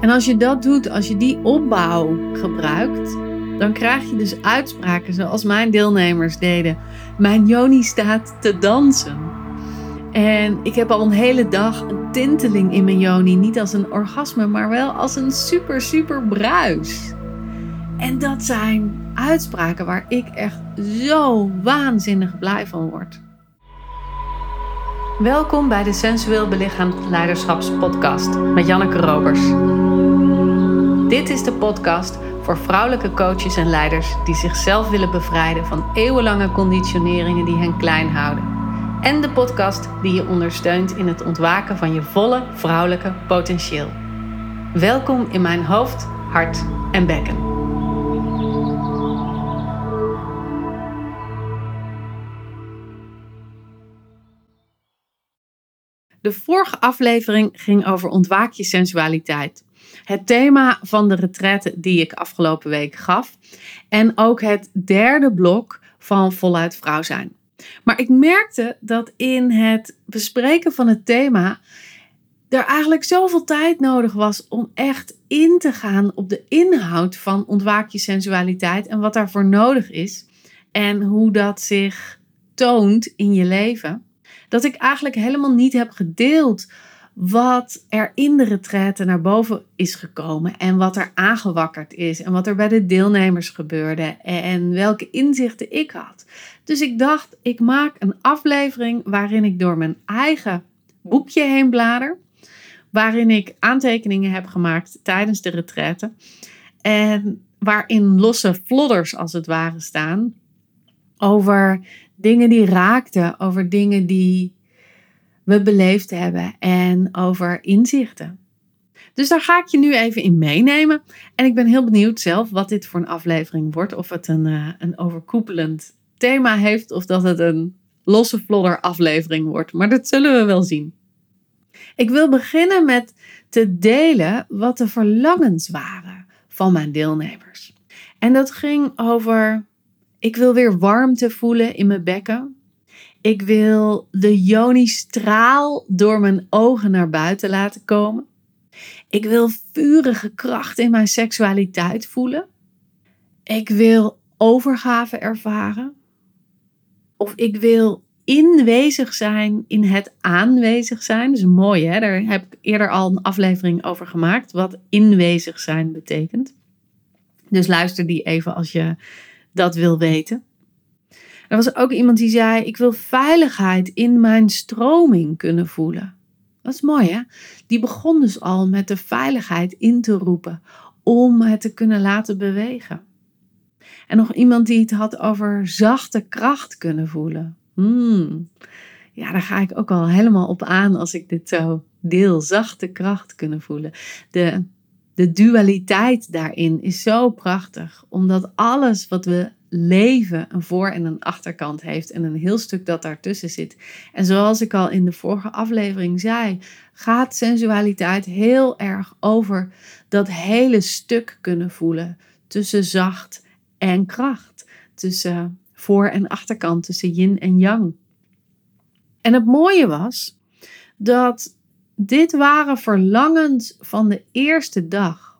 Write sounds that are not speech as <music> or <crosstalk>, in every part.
En als je dat doet, als je die opbouw gebruikt, dan krijg je dus uitspraken zoals mijn deelnemers deden. Mijn Joni staat te dansen. En ik heb al een hele dag een tinteling in mijn Joni. Niet als een orgasme, maar wel als een super, super bruis. En dat zijn uitspraken waar ik echt zo waanzinnig blij van word. Welkom bij de Sensueel Belichaamd Leiderschapspodcast met Janneke Robers. Dit is de podcast voor vrouwelijke coaches en leiders die zichzelf willen bevrijden van eeuwenlange conditioneringen die hen klein houden. En de podcast die je ondersteunt in het ontwaken van je volle vrouwelijke potentieel. Welkom in mijn hoofd, hart en bekken. De vorige aflevering ging over ontwaak je sensualiteit. Het thema van de retraite die ik afgelopen week gaf. En ook het derde blok van voluit vrouw zijn. Maar ik merkte dat in het bespreken van het thema er eigenlijk zoveel tijd nodig was om echt in te gaan op de inhoud van ontwaak je sensualiteit en wat daarvoor nodig is en hoe dat zich toont in je leven dat ik eigenlijk helemaal niet heb gedeeld wat er in de retraite naar boven is gekomen en wat er aangewakkerd is en wat er bij de deelnemers gebeurde en welke inzichten ik had. Dus ik dacht, ik maak een aflevering waarin ik door mijn eigen boekje heen blader, waarin ik aantekeningen heb gemaakt tijdens de retraite en waarin losse flodders als het ware staan over dingen die raakten, over dingen die we beleefd hebben en over inzichten. Dus daar ga ik je nu even in meenemen. En ik ben heel benieuwd zelf wat dit voor een aflevering wordt. Of het een, uh, een overkoepelend thema heeft of dat het een losse vlodder aflevering wordt. Maar dat zullen we wel zien. Ik wil beginnen met te delen wat de verlangens waren van mijn deelnemers. En dat ging over ik wil weer warmte voelen in mijn bekken. Ik wil de Joni-straal door mijn ogen naar buiten laten komen. Ik wil vurige kracht in mijn seksualiteit voelen. Ik wil overgave ervaren. Of ik wil inwezig zijn in het aanwezig zijn. Dat is mooi, hè? Daar heb ik eerder al een aflevering over gemaakt. Wat inwezig zijn betekent. Dus luister die even als je dat wil weten. Er was ook iemand die zei: Ik wil veiligheid in mijn stroming kunnen voelen. Dat is mooi, hè? Die begon dus al met de veiligheid in te roepen om het te kunnen laten bewegen. En nog iemand die het had over zachte kracht kunnen voelen. Hmm. Ja, daar ga ik ook al helemaal op aan als ik dit zo deel. Zachte kracht kunnen voelen. De de dualiteit daarin is zo prachtig, omdat alles wat we leven een voor- en een achterkant heeft en een heel stuk dat daartussen zit. En zoals ik al in de vorige aflevering zei, gaat sensualiteit heel erg over dat hele stuk kunnen voelen tussen zacht en kracht, tussen voor- en achterkant, tussen yin en yang. En het mooie was dat dit waren verlangens van de eerste dag.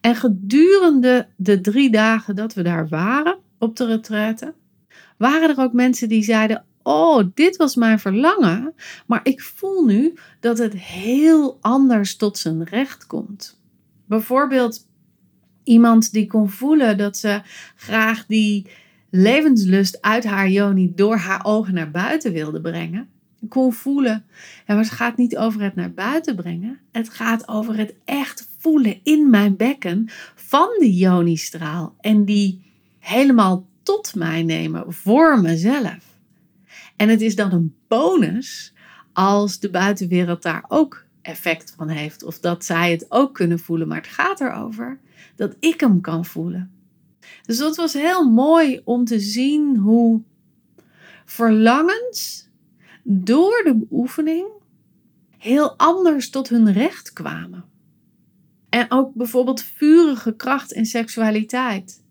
En gedurende de drie dagen dat we daar waren op de retraite, waren er ook mensen die zeiden: Oh, dit was mijn verlangen, maar ik voel nu dat het heel anders tot zijn recht komt. Bijvoorbeeld iemand die kon voelen dat ze graag die levenslust uit haar joni door haar ogen naar buiten wilde brengen kon voelen. Ja, maar het gaat niet over het naar buiten brengen. Het gaat over het echt voelen in mijn bekken van die Joni-straal. En die helemaal tot mij nemen voor mezelf. En het is dan een bonus als de buitenwereld daar ook effect van heeft. Of dat zij het ook kunnen voelen. Maar het gaat erover dat ik hem kan voelen. Dus dat was heel mooi om te zien hoe verlangens door de beoefening heel anders tot hun recht kwamen. En ook bijvoorbeeld vurige kracht en seksualiteit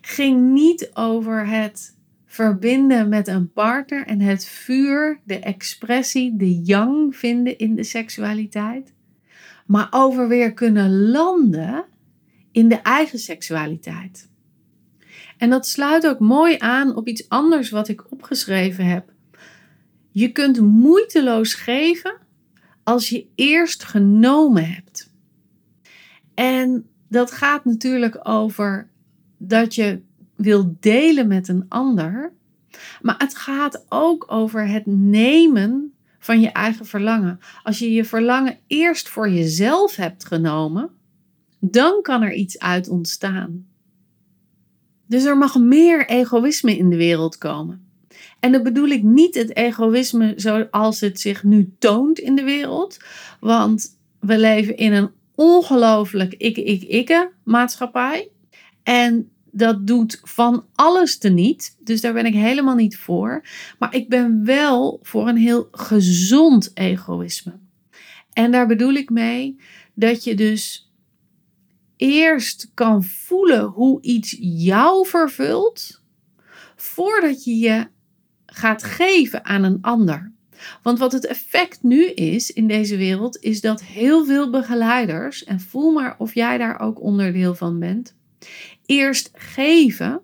ging niet over het verbinden met een partner en het vuur, de expressie, de yang vinden in de seksualiteit. maar over weer kunnen landen in de eigen seksualiteit. En dat sluit ook mooi aan op iets anders wat ik opgeschreven heb. Je kunt moeiteloos geven als je eerst genomen hebt. En dat gaat natuurlijk over dat je wil delen met een ander. Maar het gaat ook over het nemen van je eigen verlangen. Als je je verlangen eerst voor jezelf hebt genomen, dan kan er iets uit ontstaan. Dus er mag meer egoïsme in de wereld komen. En dan bedoel ik niet het egoïsme zoals het zich nu toont in de wereld. Want we leven in een ongelooflijk ik-ik-ikke maatschappij. En dat doet van alles te niet. Dus daar ben ik helemaal niet voor. Maar ik ben wel voor een heel gezond egoïsme. En daar bedoel ik mee dat je dus eerst kan voelen hoe iets jou vervult, voordat je je gaat geven aan een ander. Want wat het effect nu is in deze wereld, is dat heel veel begeleiders, en voel maar of jij daar ook onderdeel van bent, eerst geven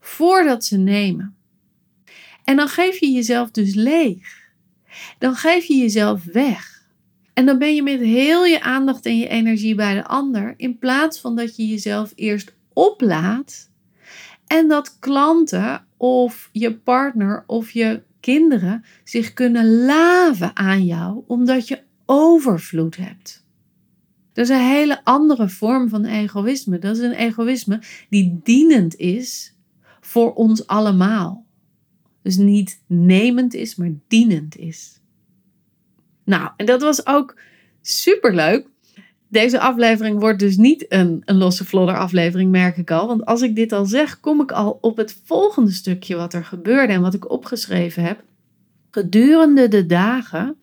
voordat ze nemen. En dan geef je jezelf dus leeg. Dan geef je jezelf weg. En dan ben je met heel je aandacht en je energie bij de ander, in plaats van dat je jezelf eerst oplaat en dat klanten of je partner of je kinderen zich kunnen laven aan jou, omdat je overvloed hebt. Dat is een hele andere vorm van egoïsme. Dat is een egoïsme die dienend is voor ons allemaal. Dus niet nemend is, maar dienend is. Nou, en dat was ook super leuk. Deze aflevering wordt dus niet een, een losse vlodder aflevering, merk ik al. Want als ik dit al zeg, kom ik al op het volgende stukje wat er gebeurde en wat ik opgeschreven heb. Gedurende de dagen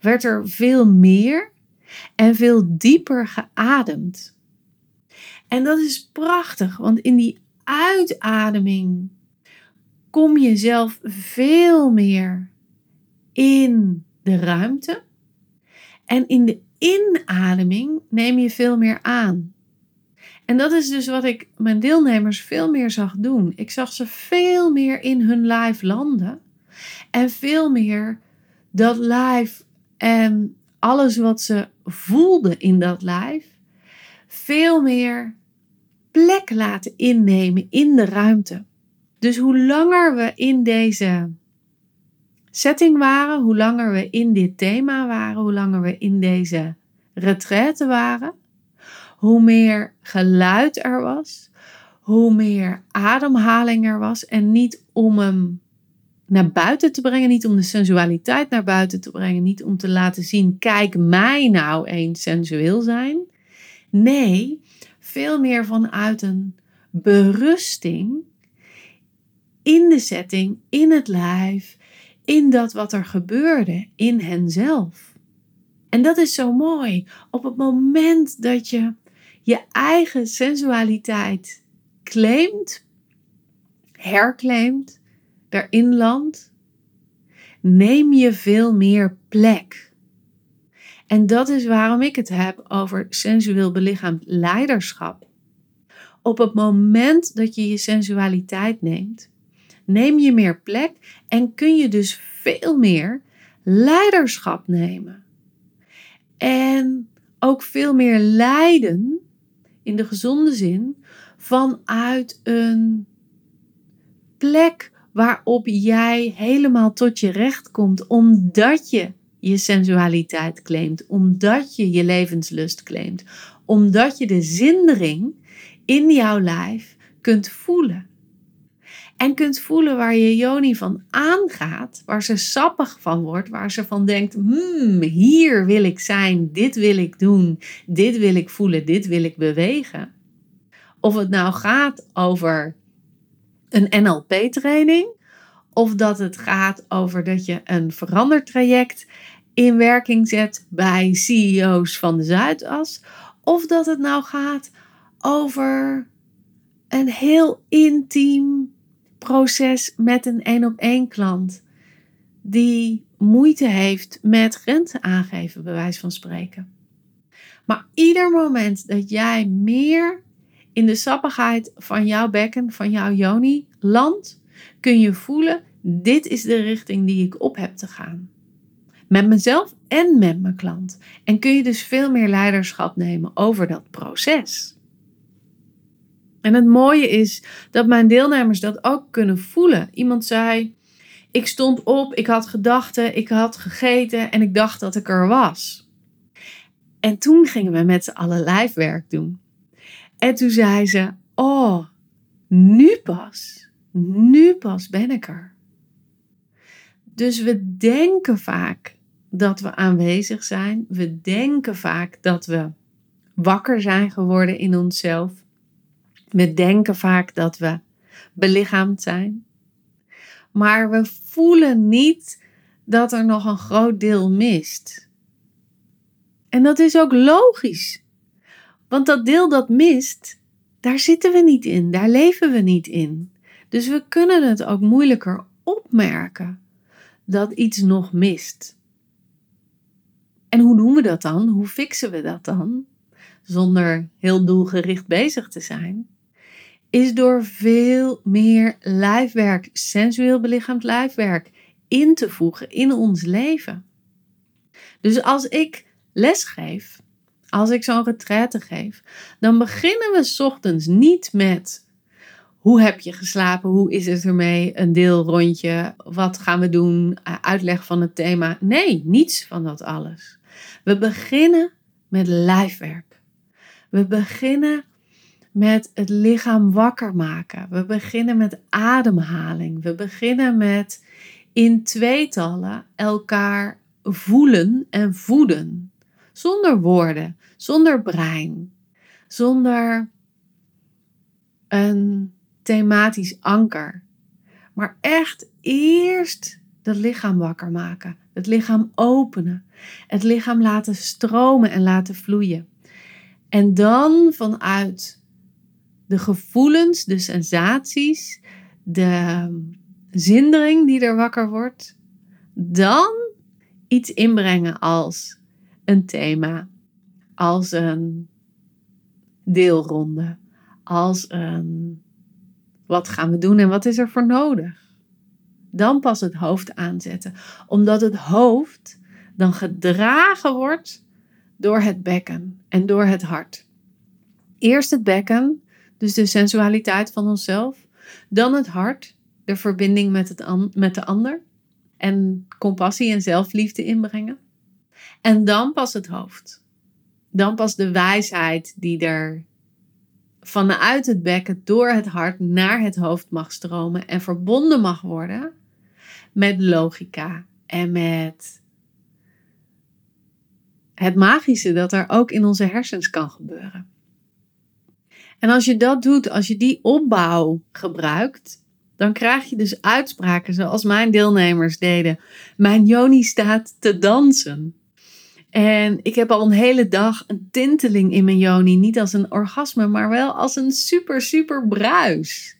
werd er veel meer en veel dieper geademd. En dat is prachtig, want in die uitademing kom je zelf veel meer in de ruimte. En in de inademing neem je veel meer aan. En dat is dus wat ik mijn deelnemers veel meer zag doen. Ik zag ze veel meer in hun live landen. En veel meer dat live en alles wat ze voelden in dat live, veel meer plek laten innemen in de ruimte. Dus hoe langer we in deze setting waren, hoe langer we in dit thema waren, hoe langer we in deze retraite waren, hoe meer geluid er was, hoe meer ademhaling er was. En niet om hem naar buiten te brengen, niet om de sensualiteit naar buiten te brengen, niet om te laten zien, kijk mij nou eens sensueel zijn. Nee, veel meer vanuit een berusting in de setting, in het lijf, in dat wat er gebeurde, in henzelf. En dat is zo mooi. Op het moment dat je je eigen sensualiteit claimt, herclaimt, daarin landt, neem je veel meer plek. En dat is waarom ik het heb over sensueel belichaamd leiderschap. Op het moment dat je je sensualiteit neemt, neem je meer plek en kun je dus veel meer leiderschap nemen. En ook veel meer leiden, in de gezonde zin, vanuit een plek waarop jij helemaal tot je recht komt, omdat je je sensualiteit claimt, omdat je je levenslust claimt, omdat je de zindering in jouw lijf kunt voelen. En kunt voelen waar je Joni van aangaat, waar ze sappig van wordt, waar ze van denkt: hmm, hier wil ik zijn, dit wil ik doen, dit wil ik voelen, dit wil ik bewegen. Of het nou gaat over een NLP-training, of dat het gaat over dat je een verandertraject in werking zet bij CEO's van de Zuidas, of dat het nou gaat over een heel intiem proces met een één op één klant die moeite heeft met grenzen aangeven, bij wijze van spreken. Maar ieder moment dat jij meer in de sappigheid van jouw bekken, van jouw yoni landt, kun je voelen, dit is de richting die ik op heb te gaan. Met mezelf en met mijn klant. En kun je dus veel meer leiderschap nemen over dat proces. En het mooie is dat mijn deelnemers dat ook kunnen voelen. Iemand zei: Ik stond op, ik had gedachten, ik had gegeten en ik dacht dat ik er was. En toen gingen we met z'n allen lijfwerk doen. En toen zei ze: Oh, nu pas, nu pas ben ik er. Dus we denken vaak dat we aanwezig zijn. We denken vaak dat we wakker zijn geworden in onszelf. We denken vaak dat we belichaamd zijn. Maar we voelen niet dat er nog een groot deel mist. En dat is ook logisch. Want dat deel dat mist, daar zitten we niet in, daar leven we niet in. Dus we kunnen het ook moeilijker opmerken dat iets nog mist. En hoe doen we dat dan? Hoe fixen we dat dan? Zonder heel doelgericht bezig te zijn. Is door veel meer lijfwerk, sensueel belichaamd lijfwerk, in te voegen in ons leven. Dus als ik les geef, als ik zo'n retraite geef, dan beginnen we s ochtends niet met hoe heb je geslapen? Hoe is het ermee? Een deelrondje. Wat gaan we doen? Uitleg van het thema. Nee, niets van dat alles. We beginnen met lijfwerk. We beginnen met het lichaam wakker maken. We beginnen met ademhaling. We beginnen met in tweetallen elkaar voelen en voeden. Zonder woorden, zonder brein, zonder een thematisch anker. Maar echt eerst dat lichaam wakker maken. Het lichaam openen. Het lichaam laten stromen en laten vloeien. En dan vanuit de gevoelens, de sensaties, de zindering die er wakker wordt, dan iets inbrengen als een thema, als een deelronde, als een wat gaan we doen en wat is er voor nodig? Dan pas het hoofd aanzetten, omdat het hoofd dan gedragen wordt door het bekken en door het hart. Eerst het bekken, dus de sensualiteit van onszelf, dan het hart, de verbinding met, het met de ander en compassie en zelfliefde inbrengen. En dan pas het hoofd. Dan pas de wijsheid die er vanuit het bekken door het hart naar het hoofd mag stromen en verbonden mag worden met logica en met het magische dat er ook in onze hersens kan gebeuren. En als je dat doet, als je die opbouw gebruikt, dan krijg je dus uitspraken zoals mijn deelnemers deden. Mijn Joni staat te dansen. En ik heb al een hele dag een tinteling in mijn joni. Niet als een orgasme, maar wel als een super, super bruis.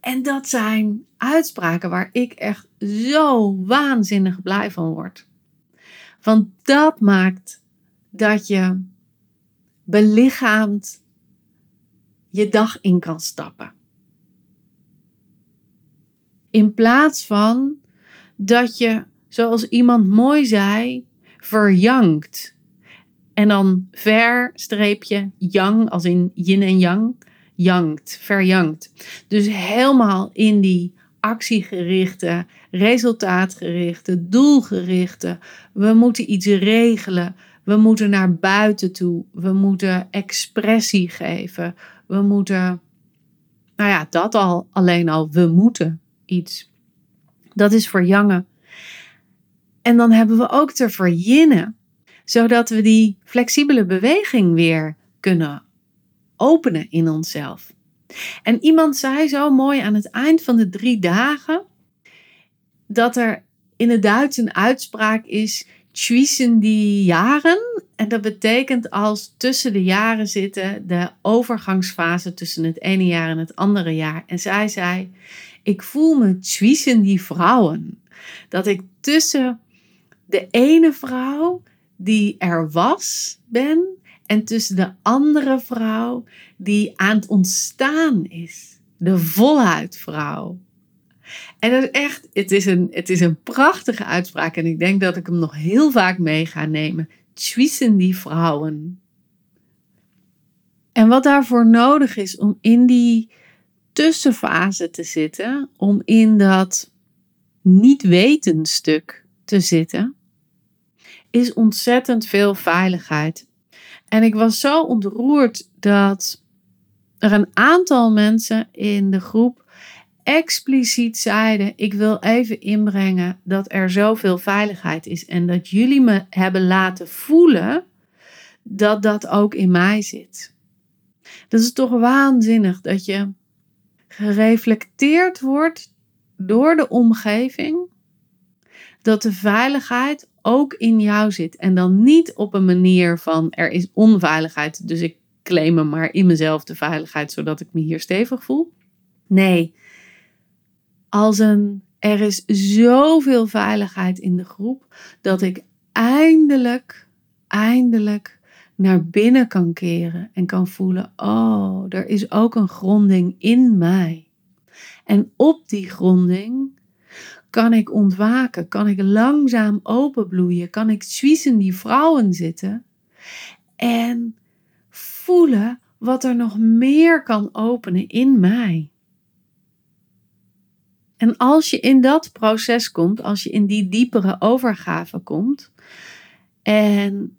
En dat zijn uitspraken waar ik echt zo waanzinnig blij van word. Want dat maakt dat je belichaamd je dag in kan stappen. In plaats van dat je, zoals iemand mooi zei, verjankt. En dan ver streepje yang, als in yin en yang, jankt, verjankt. Dus helemaal in die actiegerichte, resultaatgerichte, doelgerichte. We moeten iets regelen. We moeten naar buiten toe. We moeten expressie geven. We moeten, nou ja, dat al alleen al. We moeten iets. Dat is verjangen. En dan hebben we ook te verjinnen, zodat we die flexibele beweging weer kunnen openen in onszelf. En iemand zei zo mooi aan het eind van de drie dagen dat er in het Duits een uitspraak is zwischen die jaren. En dat betekent als tussen de jaren zitten, de overgangsfase tussen het ene jaar en het andere jaar. En zij zei, ik voel me zwischen die vrouwen. Dat ik tussen de ene vrouw die er was, ben en tussen de andere vrouw die aan het ontstaan is. De voluit vrouw. En dat is echt, het is, een, het is een prachtige uitspraak en ik denk dat ik hem nog heel vaak mee ga nemen. Zwiessen die vrouwen. En wat daarvoor nodig is om in die tussenfase te zitten, om in dat niet weten stuk te zitten, is ontzettend veel veiligheid. En ik was zo ontroerd dat er een aantal mensen in de groep expliciet zeiden: Ik wil even inbrengen dat er zoveel veiligheid is en dat jullie me hebben laten voelen dat dat ook in mij zit. Dat is toch waanzinnig dat je gereflecteerd wordt door de omgeving dat de veiligheid ook in jou zit. En dan niet op een manier van er is onveiligheid, dus ik claim me maar in mezelf de veiligheid zodat ik me hier stevig voel. Nee, als een er is zoveel veiligheid in de groep dat ik eindelijk, eindelijk naar binnen kan keren en kan voelen: oh, er is ook een gronding in mij. En op die gronding kan ik ontwaken, kan ik langzaam openbloeien, kan ik zwiezen die vrouwen zitten? En voelen wat er nog meer kan openen in mij. En als je in dat proces komt, als je in die diepere overgave komt en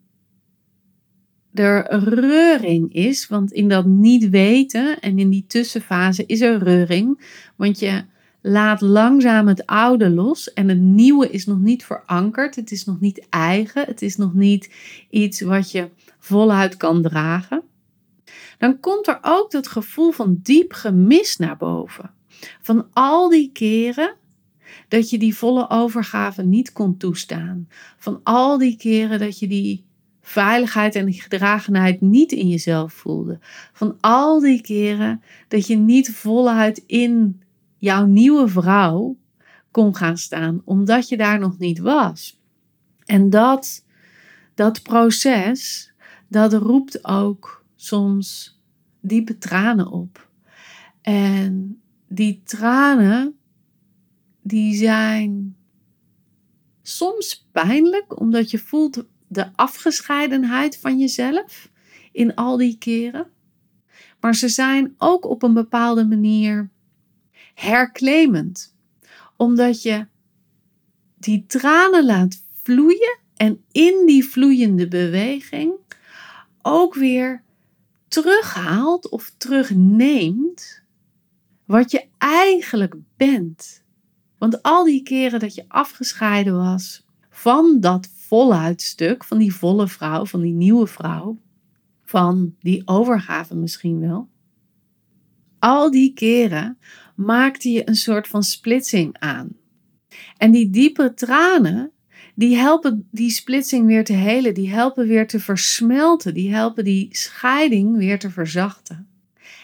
er reuring is, want in dat niet weten en in die tussenfase is er reuring, want je laat langzaam het oude los en het nieuwe is nog niet verankerd, het is nog niet eigen, het is nog niet iets wat je voluit kan dragen. Dan komt er ook dat gevoel van diep gemis naar boven. Van al die keren dat je die volle overgave niet kon toestaan. Van al die keren dat je die veiligheid en die gedragenheid niet in jezelf voelde. Van al die keren dat je niet voluit in jouw nieuwe vrouw kon gaan staan, omdat je daar nog niet was. En dat, dat proces, dat roept ook soms diepe tranen op. En die tranen, die zijn soms pijnlijk, omdat je voelt de afgescheidenheid van jezelf in al die keren. Maar ze zijn ook op een bepaalde manier herclaimend, omdat je die tranen laat vloeien en in die vloeiende beweging ook weer terughaalt of terugneemt wat je eigenlijk bent. Want al die keren dat je afgescheiden was van dat voluitstuk, van die volle vrouw, van die nieuwe vrouw, van die overgave misschien wel. Al die keren maakte je een soort van splitsing aan. En die diepe tranen, die helpen die splitsing weer te helen, die helpen weer te versmelten, die helpen die scheiding weer te verzachten.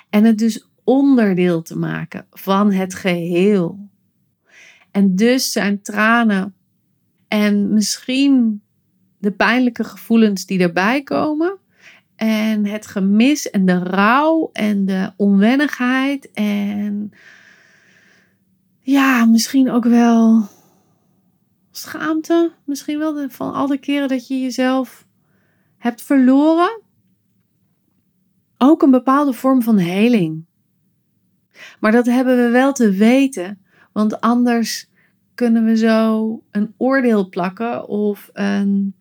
En het dus onderdeel te maken van het geheel. En dus zijn tranen en misschien de pijnlijke gevoelens die erbij komen. En het gemis en de rouw en de onwennigheid en ja, misschien ook wel schaamte. Misschien wel van al de keren dat je jezelf hebt verloren. Ook een bepaalde vorm van heling. Maar dat hebben we wel te weten, want anders kunnen we zo een oordeel plakken of een,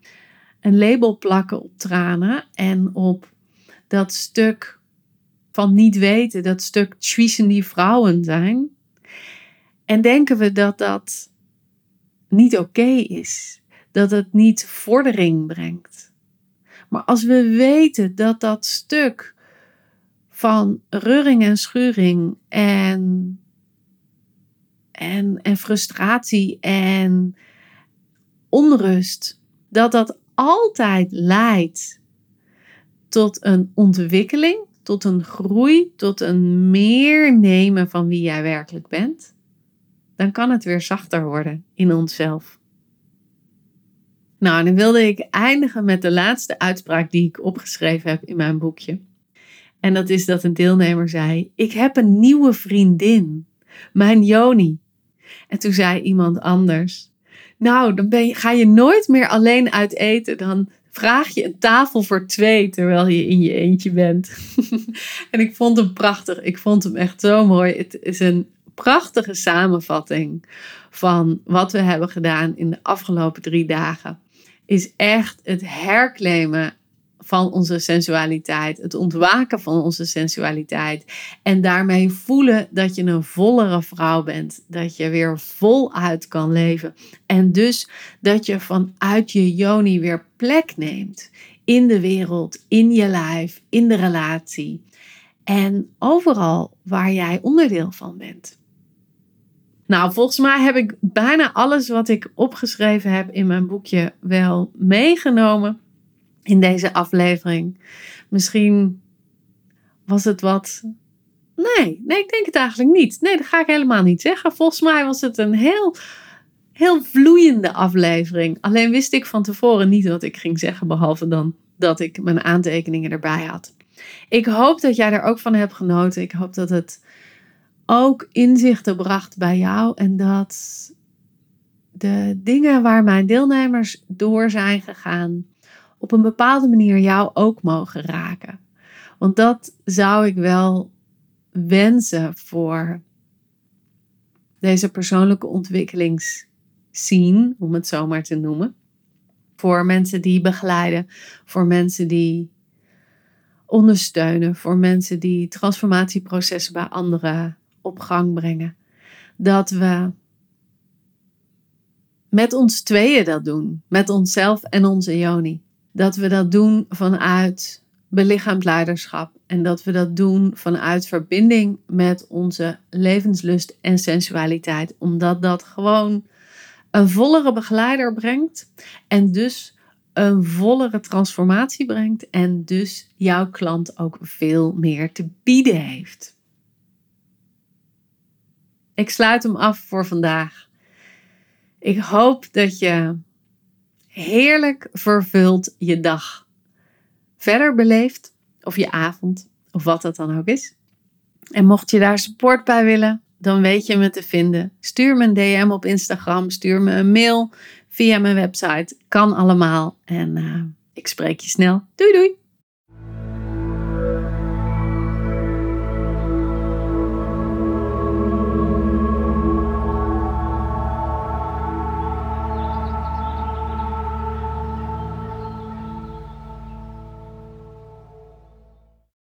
een label plakken op tranen en op dat stuk van niet weten, dat stuk zwiezen die vrouwen zijn. En denken we dat dat niet oké is, dat het niet vordering brengt. Maar als we weten dat dat stuk van reuring en schuring en en, en frustratie en onrust, dat dat altijd leidt tot een ontwikkeling, tot een groei, tot een meer nemen van wie jij werkelijk bent, dan kan het weer zachter worden in onszelf. Nou, dan wilde ik eindigen met de laatste uitspraak die ik opgeschreven heb in mijn boekje. En dat is dat een deelnemer zei: Ik heb een nieuwe vriendin, mijn Joni. En toen zei iemand anders: Nou, dan ga je nooit meer alleen uit eten. Dan vraag je een tafel voor twee terwijl je in je eentje bent. <laughs> en ik vond hem prachtig. Ik vond hem echt zo mooi. Het is een prachtige samenvatting van wat we hebben gedaan in de afgelopen drie dagen. Is echt het herclaimen van onze sensualiteit, het ontwaken van onze sensualiteit en daarmee voelen dat je een vollere vrouw bent, dat je weer voluit kan leven en dus dat je vanuit je yoni weer plek neemt in de wereld, in je lijf, in de relatie en overal waar jij onderdeel van bent. Nou, volgens mij heb ik bijna alles wat ik opgeschreven heb in mijn boekje wel meegenomen in deze aflevering. Misschien was het wat. Nee, nee, ik denk het eigenlijk niet. Nee, dat ga ik helemaal niet zeggen. Volgens mij was het een heel, heel vloeiende aflevering. Alleen wist ik van tevoren niet wat ik ging zeggen, behalve dan dat ik mijn aantekeningen erbij had. Ik hoop dat jij er ook van hebt genoten. Ik hoop dat het ook inzichten bracht bij jou en dat de dingen waar mijn deelnemers door zijn gegaan, op een bepaalde manier jou ook mogen raken. Want dat zou ik wel wensen voor deze persoonlijke ontwikkelingsscene, om het zo maar te noemen. Voor mensen die begeleiden, voor mensen die ondersteunen, voor mensen die transformatieprocessen bij anderen op gang brengen. Dat we met ons tweeën dat doen, met onszelf en onze Joni dat we dat doen vanuit belichaamd leiderschap. En dat we dat doen vanuit verbinding met onze levenslust en sensualiteit. Omdat dat gewoon een vollere begeleider brengt. En dus een vollere transformatie brengt. En dus jouw klant ook veel meer te bieden heeft. Ik sluit hem af voor vandaag. Ik hoop dat je heerlijk vervuld je dag verder beleeft, of je avond, of wat dat dan ook is. En mocht je daar support bij willen, dan weet je me te vinden. Stuur me een DM op Instagram, stuur me een mail via mijn website. Kan allemaal. En uh, ik spreek je snel. Doei doei!